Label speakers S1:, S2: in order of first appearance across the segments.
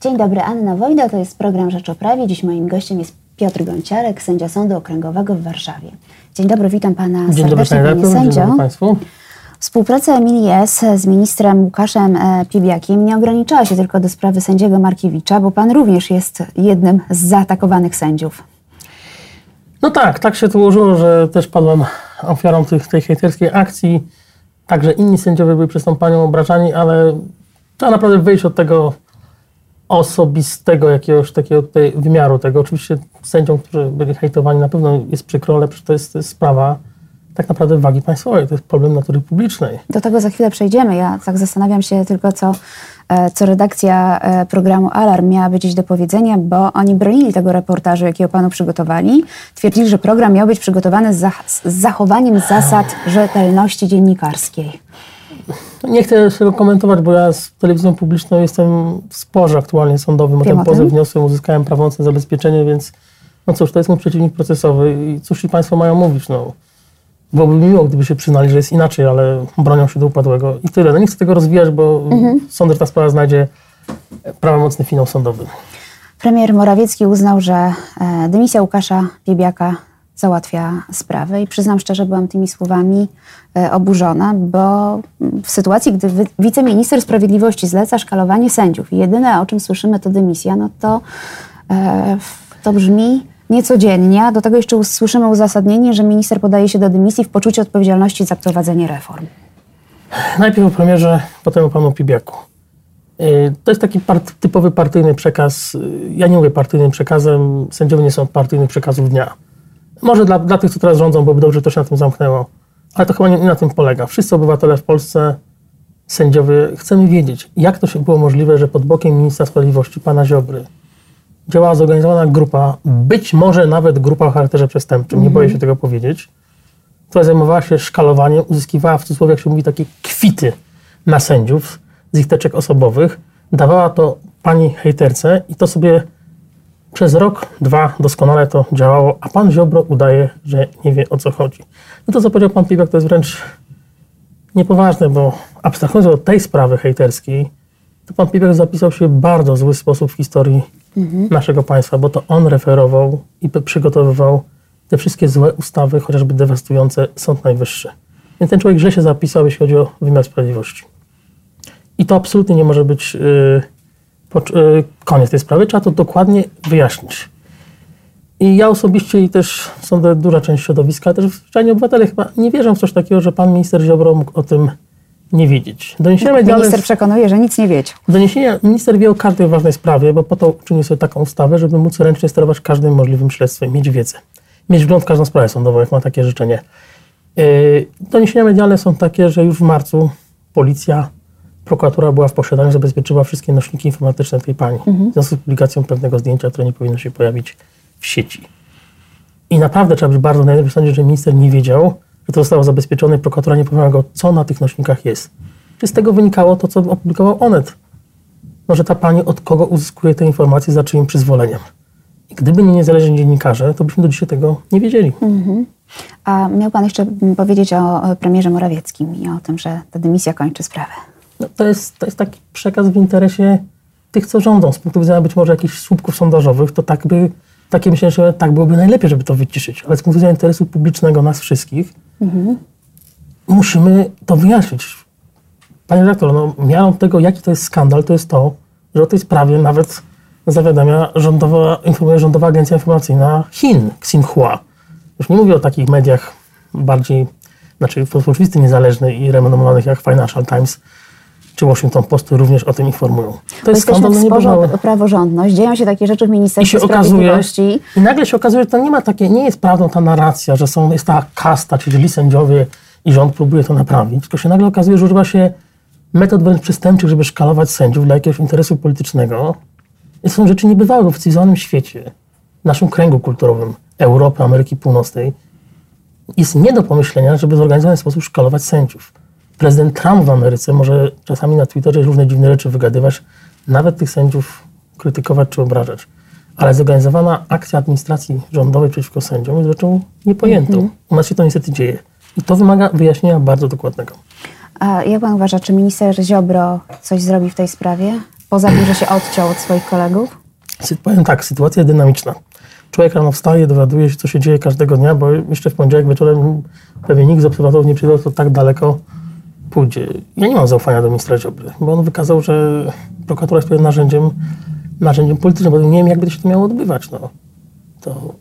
S1: Dzień dobry, Anna Wojda, to jest program Rzecz o Prawie. Dziś moim gościem jest Piotr Gąciarek, sędzia Sądu Okręgowego w Warszawie. Dzień dobry, witam Pana
S2: Dzień dobry,
S1: serdecznie,
S2: panie
S1: Panie
S2: redaktor. Dzień
S1: sędzio.
S2: dobry Państwu.
S1: Współpraca Emilii S. z ministrem Łukaszem e, Piebiakiem nie ograniczała się tylko do sprawy sędziego Markiewicza, bo Pan również jest jednym z zaatakowanych sędziów.
S2: No tak, tak się to ułożyło, że też padłem ofiarą tych, tej hejterskiej akcji. Także inni sędziowie byli przez tą panią obrażani, ale trzeba naprawdę wyjść od tego osobistego jakiegoś takiego tutaj wymiaru tego. Oczywiście sędziom, którzy byli hejtowani na pewno jest przykro, ale to jest, sprawa tak naprawdę wagi państwowej. To jest problem natury publicznej.
S1: Do tego za chwilę przejdziemy. Ja tak zastanawiam się tylko, co, e, co redakcja e, programu Alarm miałaby dziś do powiedzenia, bo oni bronili tego reportażu, jakiego panu przygotowali. Twierdzili, że program miał być przygotowany z zachowaniem zasad rzetelności dziennikarskiej.
S2: Nie chcę tego komentować, bo ja z telewizją publiczną jestem w sporze aktualnie sądowym. O ten pozew wniosłem, uzyskałem prawomocne zabezpieczenie, więc no cóż, to jest mój przeciwnik procesowy i cóż ci Państwo mają mówić, no. Byłoby miło, gdyby się przyznali, że jest inaczej, ale bronią się do upadłego i tyle. No nie chcę tego rozwijać, bo
S1: Mhm.
S2: sąd, że ta sprawa znajdzie prawomocny finał sądowy.
S1: Premier Morawiecki uznał, że e, dymisja Łukasza Piebiaka załatwia sprawę i przyznam szczerze, byłam tymi słowami e, oburzona, bo w sytuacji, gdy wiceminister sprawiedliwości zleca szkalowanie sędziów i jedyne, o czym słyszymy, to dymisja, no to e, to brzmi niecodziennie, a do tego jeszcze us- słyszymy uzasadnienie, że minister podaje się do dymisji w poczuciu odpowiedzialności za prowadzenie reform.
S2: Najpierw o premierze, potem o panu Pibiaku. Yy, To jest taki part, typowy partyjny przekaz. Ja nie mówię partyjnym przekazem, sędziowie nie są od partyjnych przekazów dnia. Może dla, dla tych, co teraz rządzą, byłoby dobrze, że to się na tym zamknęło. Ale to chyba nie, nie na tym polega. Wszyscy obywatele w Polsce, sędziowie, chcemy wiedzieć, jak to się było możliwe, że pod bokiem ministra sprawiedliwości, pana Ziobry, działała zorganizowana grupa, być może nawet grupa o charakterze przestępczym, nie boję się tego powiedzieć, która zajmowała się szkalowaniem, uzyskiwała w cudzysłowie, jak się mówi, takie kwity na sędziów z ich teczek osobowych, dawała to pani hejterce i to sobie przez rok, dwa doskonale to działało, a pan Ziobro udaje, że nie wie o co chodzi. No to, co powiedział pan Piwak, to jest wręcz niepoważne, bo abstrahując od tej sprawy hejterskiej, to pan Piwak zapisał się w bardzo zły sposób w historii naszego państwa, bo to on referował i przygotowywał te wszystkie złe ustawy, chociażby dewastujące Sąd Najwyższy. Więc ten człowiek źle się zapisał, jeśli chodzi o wymiar sprawiedliwości. I to absolutnie nie może być yy, koniec tej sprawy. Trzeba to dokładnie wyjaśnić. I ja osobiście i też sądzę duża część środowiska, też zwyczajnie obywatele chyba nie wierzą w coś takiego, że pan minister Ziobro mógł o tym nie wiedzieć. Doniesienia medialne...
S1: Minister przekonuje, że nic nie wiedział.
S2: Doniesienia minister wie o każdej ważnej sprawie, bo po to uczynił sobie taką ustawę, żeby móc ręcznie sterować każdym możliwym śledztwem, mieć wiedzę. Mieć wgląd w każdą sprawę sądową, jak ma takie życzenie. Yy, Doniesienia medialne są takie, że już w marcu policja, prokuratura była w posiadaniu, zabezpieczyła wszystkie nośniki informatyczne tej pani. W związku z publikacją pewnego zdjęcia, które nie powinno się pojawić w sieci. I naprawdę trzeba być bardzo w sądzie, że minister nie wiedział, że to zostało zabezpieczone i prokuratura nie powiedziała go, co na tych nośnikach jest. Czy z tego wynikało to, co opublikował Onet? No, że ta pani od kogo uzyskuje te informacje, za czyim przyzwoleniem. I gdyby nie niezależni dziennikarze, to byśmy do dzisiaj tego nie wiedzieli.
S1: A miał pan jeszcze powiedzieć o o premierze Morawieckim i o tym, że ta dymisja kończy sprawę.
S2: No, to, jest, to jest taki przekaz w interesie tych, co rządzą. Z punktu widzenia być może jakichś słupków sondażowych, to tak by, takie myślę, że tak byłoby najlepiej, żeby to wyciszyć. Ale z punktu widzenia interesu publicznego nas wszystkich, musimy to wyjaśnić. Panie redaktor, no, miarą tego, jaki to jest skandal, to jest to, że o tej sprawie nawet zawiadamia rządowa, informuje Rządowa Agencja Informacyjna Chin, Xinhua. Już nie mówię o takich mediach bardziej, znaczy w sposób oczywisty niezależnych i renomowanych jak Financial Times czy Washington Post, również o tym informują. To jest skandal
S1: o praworządność, dzieją się takie rzeczy w
S2: I
S1: Ministerstwie
S2: okazuje,
S1: Sprawiedliwości.
S2: i nagle się okazuje, że to nie ma takie, nie jest prawdą ta narracja, że są, jest ta kasta, czyli sędziowie i rząd próbuje to naprawić, tylko się nagle okazuje, że używa się metod wręcz przestępczych, żeby szkalować sędziów dla jakiegoś interesu politycznego. I są rzeczy niebywałe, w cywilizowanym świecie, w naszym kręgu kulturowym, Europy, Ameryki Północnej, jest nie do pomyślenia, żeby w zorganizowany sposób szkalować sędziów. Prezydent Trump w Ameryce może czasami na Twitterze różne dziwne rzeczy wygadywać, nawet tych sędziów krytykować czy obrażać. Ale zorganizowana akcja administracji rządowej przeciwko sędziom jest rzeczą niepojętą. U nas się to niestety dzieje. I to wymaga wyjaśnienia bardzo dokładnego.
S1: A jak pan uważa, czy minister Ziobro coś zrobi w tej sprawie? Poza tym, że się odciął od swoich kolegów?
S2: Powiem tak, sytuacja dynamiczna. Człowiek rano wstaje, dowiaduje się, co się dzieje każdego dnia, bo jeszcze w poniedziałek wieczorem pewnie nikt z obserwatorów nie przyjdzie, to tak daleko pójdzie. Ja nie mam zaufania do ministra Ziobry, bo on wykazał, że prokuratura jest pewnym narzędziem, narzędziem politycznym, bo nie wiem, jak by się to miało odbywać. No. To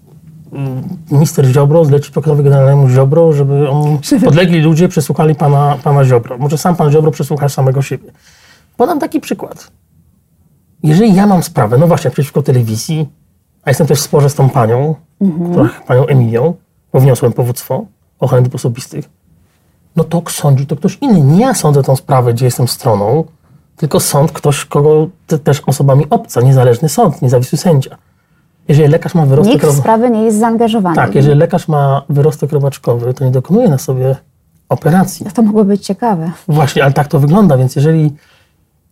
S2: mm, minister Ziobro zleci prokuratorowi generalnemu Ziobro, żeby on, podlegli ludzie przesłuchali pana, pana Ziobro. Może sam pan Ziobro przesłucha samego siebie. Podam taki przykład. Jeżeli ja mam sprawę, no właśnie, przeciwko telewizji, a jestem też w sporze z tą panią, która, panią Emilią, bo wniosłem powództwo ochrony dóbr osobistych, no to sądzi to ktoś inny. Nie ja sądzę tą sprawę, gdzie jestem stroną, tylko sąd ktoś, kogo te, też osobami obca, niezależny sąd, niezawisły sędzia. Jeżeli lekarz ma wyrostek...
S1: Nikt w sprawy nie jest zaangażowany.
S2: Tak, jeżeli lekarz ma wyrostek robaczkowy, to nie dokonuje na sobie operacji.
S1: To mogło być ciekawe.
S2: Właśnie, ale tak to wygląda, więc jeżeli.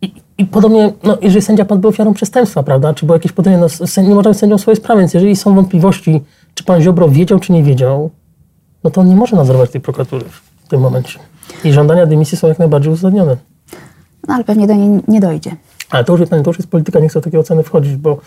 S2: I, i podobnie, no, jeżeli sędzia padł ofiarą przestępstwa, prawda, czy było jakieś podejrzenie, no, nie może być sędzią swojej sprawy, więc jeżeli są wątpliwości, czy pan Ziobro wiedział, czy nie wiedział, no to on nie może nadzorować tej prokuratury w tym momencie. I żądania dymisji są jak najbardziej uzasadnione.
S1: No ale pewnie do niej nie dojdzie.
S2: Ale to już, pani, to już jest polityka, nie chcę o takie oceny wchodzić, bo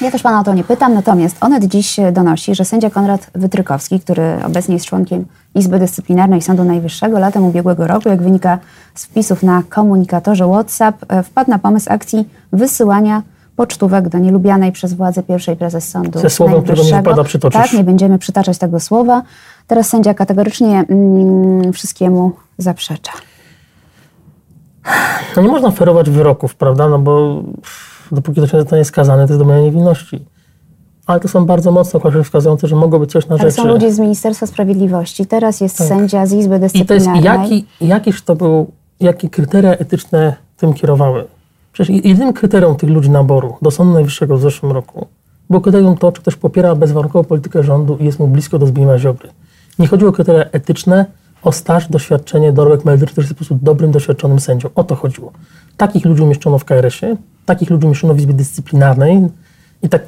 S1: Ja też pana o to nie pytam, natomiast Onet dziś donosi, że sędzia Konrad Wytrykowski, który obecnie jest członkiem Izby Dyscyplinarnej Sądu Najwyższego, latem ubiegłego roku, jak wynika z wpisów na komunikatorze WhatsApp, e, wpadł na pomysł akcji wysyłania pocztówek do nielubianej przez władze pierwszej prezes Sądu
S2: Ze słowem, którego nie wypada przytoczyć.
S1: Tak, nie będziemy przytaczać tego słowa. Teraz sędzia kategorycznie mm, wszystkiemu zaprzecza.
S2: no nie można oferować wyroków, prawda, no bo dopóki to się zostanie skazany, to jest domena niewinności. Ale to są bardzo mocne określenia wskazujące, że mogło być coś na
S1: Ale
S2: rzeczy.
S1: są ludzie z Ministerstwa Sprawiedliwości, teraz jest
S2: Tak.
S1: sędzia z Izby
S2: I to jest,
S1: Dyscyplinarnej.
S2: jaki, jakiż to był, jakie kryteria etyczne tym kierowały? Przecież jedynym kryterium tych ludzi naboru do Sądu Najwyższego w zeszłym roku było kryterium to, czy ktoś popiera bezwarunkowo politykę rządu i jest mu blisko do Zbigniewa Ziobry. Nie chodziło o kryteria etyczne, o staż, doświadczenie, dorobek medyczny, który jest po prostu dobrym, doświadczonym sędzią. O to chodziło. Takich ludzi umieszczono w KRS-ie, takich ludzi umieszczono w Izbie Dyscyplinarnej i tak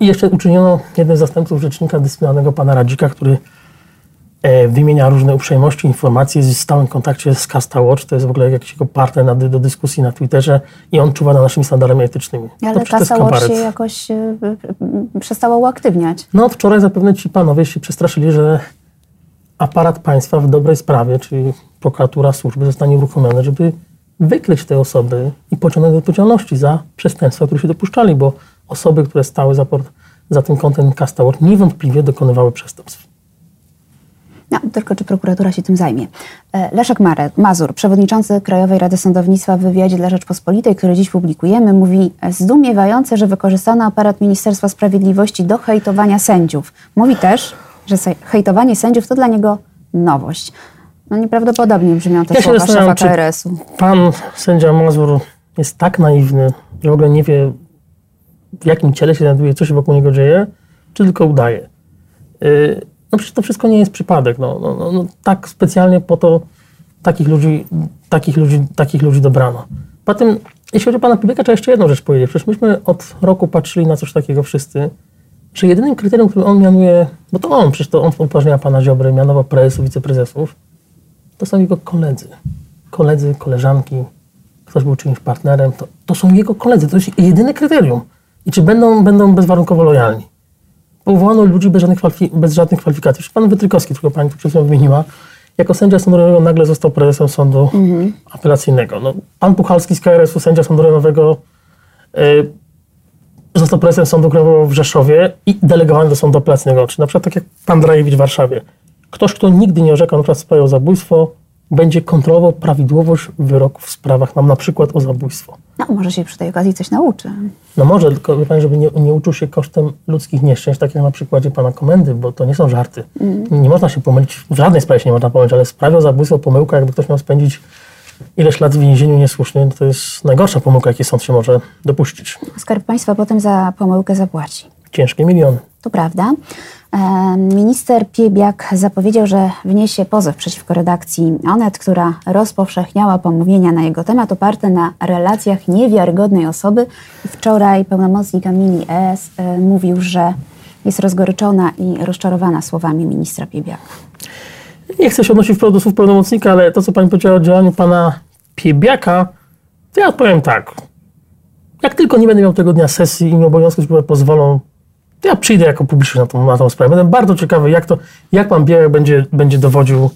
S2: i jeszcze uczyniono jeden z zastępców rzecznika dyscyplinarnego, pana Radzika, który wymienia różne uprzejmości, informacje, jest w stałym kontakcie z Casta Watch, to jest w ogóle jakiś jego partner na, do dyskusji na Twitterze i on czuwa nad naszymi standardami etycznymi.
S1: Ale kasa Watch się jakoś y, y, przestała uaktywniać.
S2: No od wczoraj zapewne ci panowie się przestraszyli, że aparat państwa w dobrej sprawie, czyli prokuratura, służby zostanie uruchomione, żeby wykryć te osoby i pociągnąć do odpowiedzialności za przestępstwa, które się dopuszczali, bo osoby, które stały za, za tym kontem Casta Watch niewątpliwie dokonywały przestępstw.
S1: No, tylko czy prokuratura się tym zajmie. E, Leszek Marek, Mazur, przewodniczący Krajowej Rady Sądownictwa w wywiadzie dla Rzeczpospolitej, który dziś publikujemy, mówi e, zdumiewające, że wykorzystano aparat Ministerstwa Sprawiedliwości do hejtowania sędziów. Mówi też, że hejtowanie sędziów to dla niego nowość. No nieprawdopodobnie brzmią te
S2: Ja
S1: słowa szefa KRS-u.
S2: pan sędzia Mazur jest tak naiwny, że w ogóle nie wie, w jakim ciele się znajduje, co się wokół niego dzieje, czy tylko udaje. Yy, no przecież to wszystko nie jest przypadek. No, no, no, no, tak specjalnie po to takich ludzi, takich ludzi, takich ludzi dobrano. Potem, jeśli chodzi o pana Pibieka, trzeba jeszcze jedną rzecz powiedzieć. Przecież myśmy od roku patrzyli na coś takiego wszyscy, że jedynym kryterium, które on mianuje, bo to on, przecież to on upoważnienia pana Ziobry, mianował prezesów, wiceprezesów, to są jego koledzy. Koledzy, koleżanki, ktoś był czyimś partnerem, to, to są jego koledzy, to jest jedyne kryterium. I czy będą, będą bezwarunkowo lojalni. Powołano ludzi bez żadnych, bez żadnych kwalifikacji. Pan Wytrykowski, którego pani tu przed chwilą wymieniła, jako sędzia sądu rejonowego nagle został prezesem sądu apelacyjnego. No, pan Puchalski z KRS-u, sędzia sądu rejonowego, y, został prezesem sądu krajowego w Rzeszowie i delegowany do sądu apelacyjnego. Czy na przykład tak jak pan Drajewicz w Warszawie. Ktoś, kto nigdy nie orzekał na przykład w sprawie o zabójstwo, będzie kontrolował prawidłowość wyroków w sprawach, nam na przykład o zabójstwo.
S1: No, może się przy tej okazji coś nauczy.
S2: No może, tylko wie pani, żeby nie, nie uczył się kosztem ludzkich nieszczęść, tak jak na przykładzie pana komendy, bo to nie są żarty. Nie, nie można się pomylić, w żadnej sprawie się nie można pomylić, ale w sprawie o zabójstwo, pomyłka, jakby ktoś miał spędzić ileś lat w więzieniu niesłusznie, to jest najgorsza pomyłka, jakiej sąd się może dopuścić.
S1: Skarb Państwa potem za pomyłkę zapłaci.
S2: Ciężkie miliony.
S1: To prawda. Minister Piebiak zapowiedział, że wniesie pozew przeciwko redakcji Onet, która rozpowszechniała pomówienia na jego temat oparte na relacjach niewiarygodnej osoby. Wczoraj pełnomocnik Amini ES e, mówił, że jest rozgoryczona i rozczarowana słowami ministra Piebiaka.
S2: Nie chcę się odnosić wprost do słów pełnomocnika, ale to, co pani powiedziała o działaniu pana Piebiaka, to ja odpowiem tak. Jak tylko nie będę miał tego dnia sesji i mi obowiązki służbowe pozwolą, ja przyjdę jako publiczny na tą, na tą sprawę. Będę bardzo ciekawy, jak, to, jak pan Białek będzie, będzie dowodził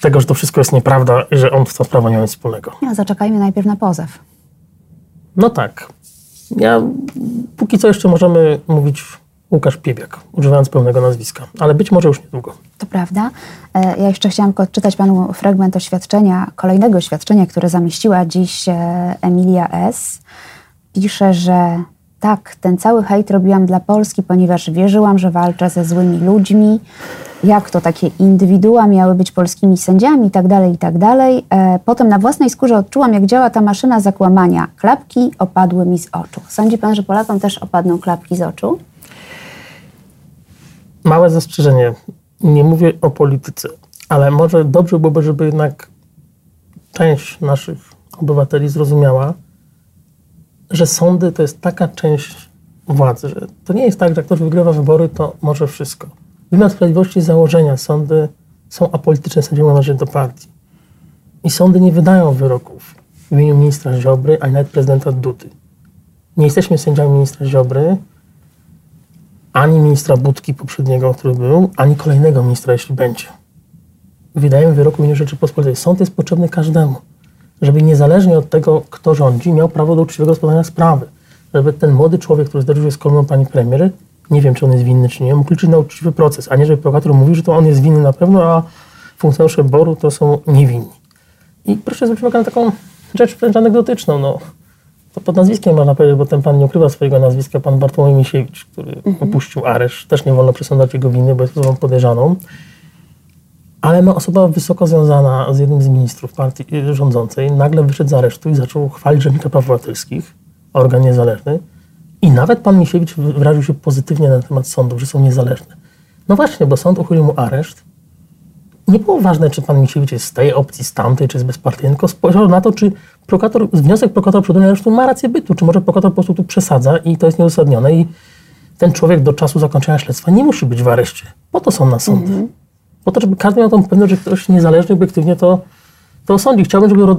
S2: tego, że to wszystko jest nieprawda i że on w tą sprawę nie ma nic wspólnego.
S1: No, zaczekajmy najpierw na pozew.
S2: No tak. Ja, póki co jeszcze możemy mówić Łukasz Piebiak, używając pełnego nazwiska, ale być może już niedługo.
S1: To prawda. E, Ja jeszcze chciałam odczytać panu fragment oświadczenia, kolejnego oświadczenia, które zamieściła dziś e, Emilia S. Pisze, że tak, ten cały hejt robiłam dla Polski, ponieważ wierzyłam, że walczę ze złymi ludźmi. Jak to takie indywidua miały być polskimi sędziami i tak dalej, i tak dalej. E, Potem na własnej skórze odczułam, jak działa ta maszyna zakłamania. Klapki opadły mi z oczu. Sądzi pan, że Polakom też opadną klapki z oczu?
S2: Małe zastrzeżenie. Nie mówię o polityce, ale może dobrze byłoby, żeby jednak część naszych obywateli zrozumiała, że sądy to jest taka część władzy, że to nie jest tak, że jak ktoś wygrywa wybory, to może wszystko. Wymiar Sprawiedliwości założenia sądy są apolityczne, sędziowie należą do partii. I sądy nie wydają wyroków w imieniu ministra Ziobry, ani nawet prezydenta Dudy. Nie jesteśmy sędziami ministra Ziobry, ani ministra Budki poprzedniego, który był, ani kolejnego ministra, jeśli będzie. Wydajemy wyrok w imieniu Rzeczypospolitej. Sąd jest potrzebny każdemu, żeby niezależnie od tego, kto rządzi, miał prawo do uczciwego rozpoznania sprawy. Żeby ten młody człowiek, który zderzył się z kolumną pani premier, nie wiem, czy on jest winny, czy nie, mógł liczyć na uczciwy proces, a nie, żeby prokurator mówił, że to on jest winny na pewno, a funkcjonariusze BOR-u to są niewinni. I proszę zwrócić uwagę na taką rzecz wręcz anegdotyczną. No. To pod nazwiskiem można powiedzieć, bo ten pan nie ukrywa swojego nazwiska, pan Bartłomiej Misiewicz, który opuścił areszt. Też nie wolno przesądzać jego winy, bo jest osobą podejrzaną. Ale ma osoba wysoko związana z jednym z ministrów partii y, rządzącej, nagle wyszedł z aresztu i zaczął chwalić Rzecznika Praw Obywatelskich, organ niezależny. I nawet pan Misiewicz wyraził się pozytywnie na temat sądów, że są niezależne. No właśnie, bo sąd uchylił mu areszt. Nie było ważne, czy pan Misiewicz jest z tej opcji, z tamtej, czy jest bezpartyjny, tylko spojrzał na to, czy prokurator, wniosek prokuratora przedłużenia aresztu ma rację bytu, czy może prokurator po prostu tu przesadza i to jest nieuzasadnione i ten człowiek do czasu zakończenia śledztwa nie musi być w areszcie. Po to są na sądy. Po to, żeby każdy miał tą pewność, że ktoś niezależnie, obiektywnie to, to osądzi. Chciałbym, żeby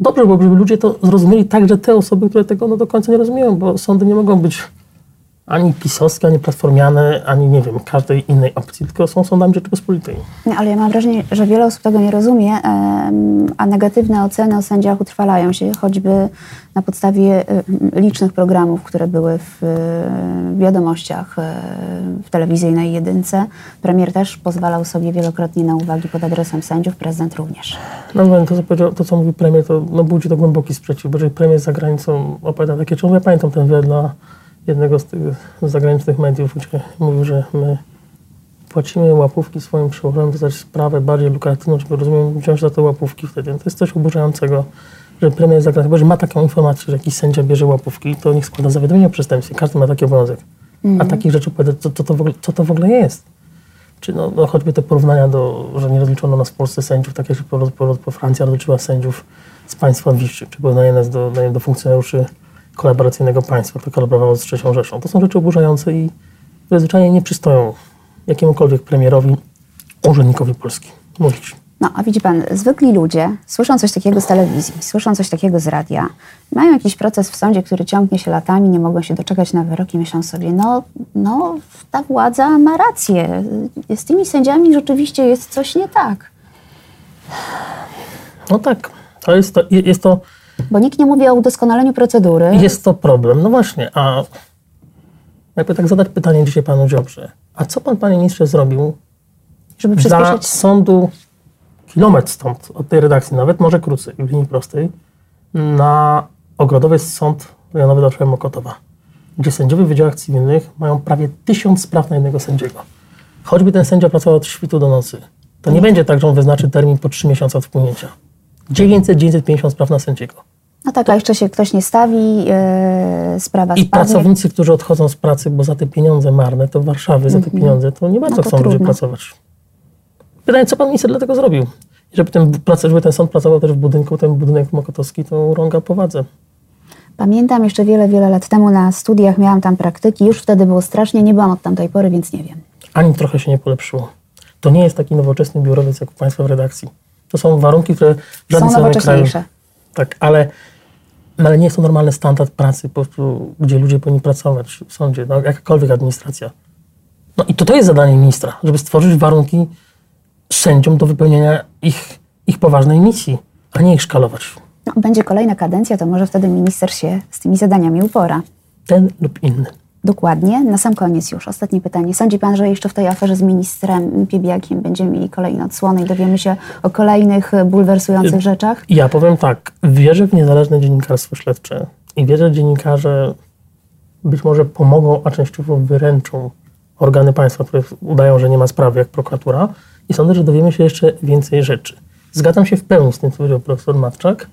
S2: dobrze byłoby, żeby ludzie to zrozumieli, także te osoby, które tego no, do końca nie rozumieją, bo sądy nie mogą być ani pisowskie, ani platformiane, ani nie wiem, każdej innej opcji, tylko są sądami Rzeczypospolitej.
S1: Nie, ale ja mam wrażenie, że wiele osób tego nie rozumie, a negatywne oceny o sędziach utrwalają się, choćby na podstawie em, licznych programów, które były w e, wiadomościach e, w telewizyjnej jedynce. Premier też pozwalał sobie wielokrotnie na uwagi pod adresem sędziów, prezydent również.
S2: No to, co to, co mówi premier, to no, budzi to głęboki sprzeciw, bo jeżeli premier za granicą opowiada takie czemu ja pamiętam ten wywiad dla jednego z tych zagranicznych mediów, gdzie mówił, że my płacimy łapówki swoim przełożonym, dostać sprawę bardziej lukratywną, żeby rozumiem, wziąć za te łapówki wtedy. To jest coś oburzającego, że premier za granicą, bo jeżeli ma taką informację, że jakiś sędzia bierze łapówki, to niech składa zawiadomienie o przestępstwie. Każdy ma taki obowiązek. A takich rzeczy opowiadać, co, co, to w ogóle, co to w ogóle jest? Czy no, no choćby te porównania do, że nie rozliczono nas w Polsce sędziów, tak jak po, po, po Francja rozliczyła sędziów z państwa Wiszczy, czy porównanie nas do, do funkcjonariuszy kolaboracyjnego państwa, które kolaborowało z trzecią Rzeszą. To są rzeczy oburzające i które zwyczajnie nie przystoją jakiemukolwiek premierowi, urzędnikowi Polski mówić.
S1: No, a widzi pan, zwykli ludzie słyszą coś takiego z telewizji, słyszą coś takiego z radia, mają jakiś proces w sądzie, który ciągnie się latami, nie mogą się doczekać na wyrok i myślą sobie, no, no ta władza ma rację, z tymi sędziami rzeczywiście jest coś nie tak.
S2: No tak, to jest to, jest to,
S1: Bo nikt nie mówi o udoskonaleniu procedury.
S2: jest to problem. No właśnie, a jakby tak zadać pytanie dzisiaj panu Ziobrze, a co pan, panie ministrze, zrobił
S1: żeby
S2: za
S1: przyspieszyć.
S2: sądu kilometr stąd, od tej redakcji, nawet może krócej, w linii prostej, na Ogrodowie jest sąd rejonowy dla Mokotowa, gdzie sędziowie w wydziałach cywilnych mają prawie tysiąc spraw na jednego sędziego. Choćby ten sędzia pracował od świtu do nocy, to nie będzie tak, że on wyznaczy termin po trzy miesiące od wpłynięcia. 900-950 spraw na sędziego.
S1: No tak, a jeszcze się ktoś nie stawi, yy, sprawa
S2: I
S1: spadnie.
S2: pracownicy, którzy odchodzą z pracy, bo za te pieniądze marne, to w Warszawie za te pieniądze, to nie bardzo
S1: No to
S2: chcą ludzie pracować. Pytanie, co pan minister dlatego zrobił? Żeby ten, żeby ten sąd pracował też w budynku, ten budynek mokotowski, to urąga powadze.
S1: Pamiętam jeszcze wiele, wiele lat temu na studiach miałam tam praktyki, już wtedy było strasznie, nie byłam od tamtej pory, więc nie wiem.
S2: Ani trochę się nie polepszyło. To nie jest taki nowoczesny biurowiec jak u państwa w redakcji. To są warunki, które w żadnym
S1: Są
S2: kraju... Tak, ale No ale nie jest to normalny standard pracy, po prostu, gdzie ludzie powinni pracować w sądzie, no, jakakolwiek administracja. No i to, to jest zadanie ministra, żeby stworzyć warunki sędziom do wypełnienia ich, ich poważnej misji, a nie ich szkalować.
S1: No, będzie kolejna kadencja, to może wtedy minister się z tymi zadaniami upora.
S2: Ten lub inny.
S1: Dokładnie. Na sam koniec już. Ostatnie pytanie. Sądzi pan, że jeszcze w tej aferze z ministrem Piebiakiem będziemy mieli kolejne odsłony i dowiemy się o kolejnych bulwersujących rzeczach?
S2: Ja powiem tak. Wierzę w niezależne dziennikarstwo śledcze i wierzę, że dziennikarze być może pomogą, a częściowo wyręczą organy państwa, które udają, że nie ma sprawy, jak prokuratura. I sądzę, że dowiemy się jeszcze więcej rzeczy. Zgadzam się w pełni z tym, co powiedział profesor Matczak,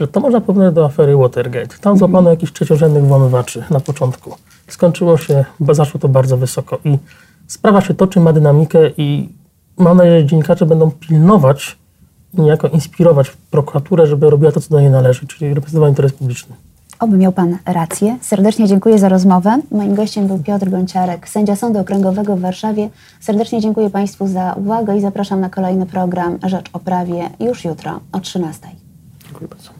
S2: że to można porównać do afery Watergate. Tam złapano jakichś trzeciorzędnych włamywaczy na początku. Skończyło się, bo zaszło to bardzo wysoko. I sprawa się toczy, ma dynamikę i mam nadzieję, że dziennikarze będą pilnować i niejako inspirować prokuraturę, żeby robiła to, co do niej należy, czyli reprezentować interes publiczny.
S1: Oby miał Pan rację. Serdecznie dziękuję za rozmowę. Moim gościem był Piotr Gonciarek, sędzia Sądu Okręgowego w Warszawie. Serdecznie dziękuję Państwu za uwagę i zapraszam na kolejny program Rzecz o Prawie już jutro o 13.
S2: Dziękuję bardzo.